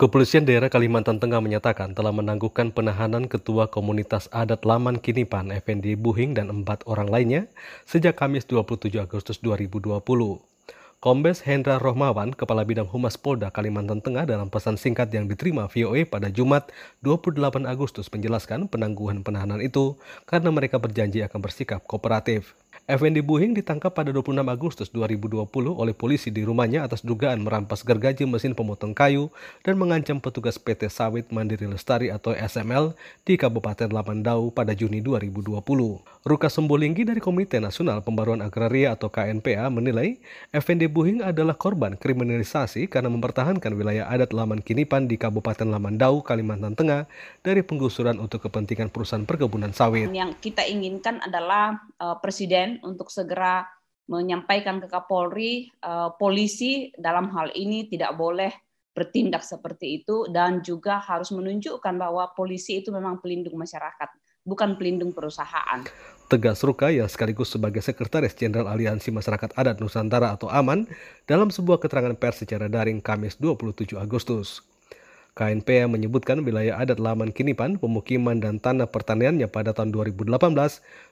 Kepolisian daerah Kalimantan Tengah menyatakan telah menangguhkan penahanan Ketua Komunitas Adat Laman Kinipan FND Buhing dan empat orang lainnya sejak Kamis 27 Agustus 2020. Kombes Hendra Rohmawan, Kepala Bidang Humas Polda Kalimantan Tengah dalam pesan singkat yang diterima VOA pada Jumat 28 Agustus menjelaskan penangguhan penahanan itu karena mereka berjanji akan bersikap kooperatif. Effendi Buhing ditangkap pada 26 Agustus 2020 oleh polisi di rumahnya atas dugaan merampas gergaji mesin pemotong kayu dan mengancam petugas PT Sawit Mandiri Lestari atau SML di Kabupaten Lamandau pada Juni 2020. Ruka Sembolinggi dari Komite Nasional Pembaruan Agraria atau KNPA menilai Effendi Buhing adalah korban kriminalisasi karena mempertahankan wilayah adat Laman Kinipan di Kabupaten Lamandau, Kalimantan Tengah dari penggusuran untuk kepentingan perusahaan perkebunan sawit. Yang kita inginkan adalah uh, Presiden untuk segera menyampaikan ke Kapolri uh, polisi dalam hal ini tidak boleh bertindak seperti itu dan juga harus menunjukkan bahwa polisi itu memang pelindung masyarakat bukan pelindung perusahaan. Tegas Ruka yang sekaligus sebagai Sekretaris Jenderal Aliansi Masyarakat Adat Nusantara atau AMAN dalam sebuah keterangan pers secara daring Kamis 27 Agustus. KNP menyebutkan wilayah adat Laman Kinipan, pemukiman dan tanah pertaniannya pada tahun 2018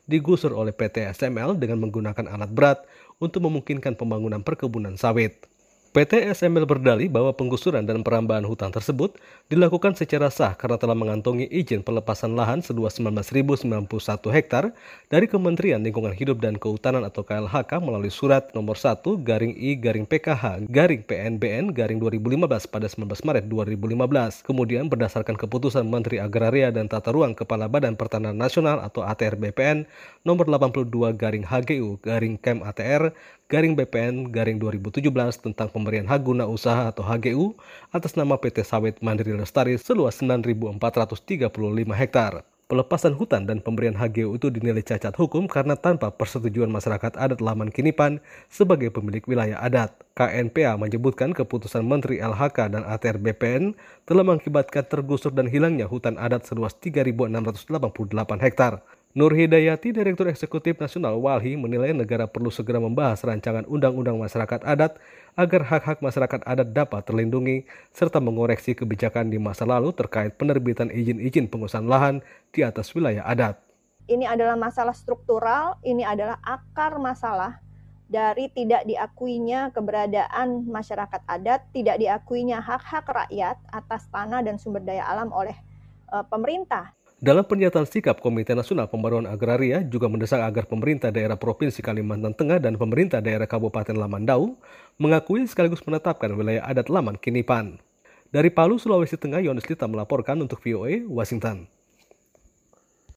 digusur oleh PT SML dengan menggunakan alat berat untuk memungkinkan pembangunan perkebunan sawit. PT SML berdalih bahwa penggusuran dan perambahan hutan tersebut dilakukan secara sah karena telah mengantongi izin pelepasan lahan seluas 19.091 hektar dari Kementerian Lingkungan Hidup dan Kehutanan atau KLHK melalui surat nomor 1 garing I garing PKH garing PNBN garing 2015 pada 19 Maret 2015. Kemudian berdasarkan keputusan Menteri Agraria dan Tata Ruang Kepala Badan Pertanahan Nasional atau ATR BPN nomor 82 garing HGU garing KEM ATR garing BPN garing 2017 tentang pemberian hak guna usaha atau HGU atas nama PT Sawit Mandiri Lestari seluas 9.435 hektar. Pelepasan hutan dan pemberian HGU itu dinilai cacat hukum karena tanpa persetujuan masyarakat adat Laman Kinipan sebagai pemilik wilayah adat. KNPA menyebutkan keputusan Menteri LHK dan ATR BPN telah mengakibatkan tergusur dan hilangnya hutan adat seluas 3.688 hektar. Nur Hidayati, Direktur Eksekutif Nasional Walhi, menilai negara perlu segera membahas rancangan Undang-Undang Masyarakat Adat agar hak-hak masyarakat adat dapat terlindungi, serta mengoreksi kebijakan di masa lalu terkait penerbitan izin-izin pengusahaan lahan di atas wilayah adat. Ini adalah masalah struktural, ini adalah akar masalah dari tidak diakuinya keberadaan masyarakat adat, tidak diakuinya hak-hak rakyat atas tanah dan sumber daya alam oleh uh, pemerintah. Dalam pernyataan sikap Komite Nasional Pembaruan Agraria juga mendesak agar pemerintah daerah Provinsi Kalimantan Tengah dan pemerintah daerah Kabupaten Lamandau mengakui sekaligus menetapkan wilayah adat Laman Kinipan. Dari Palu, Sulawesi Tengah, Yonis Lita melaporkan untuk VOA, Washington.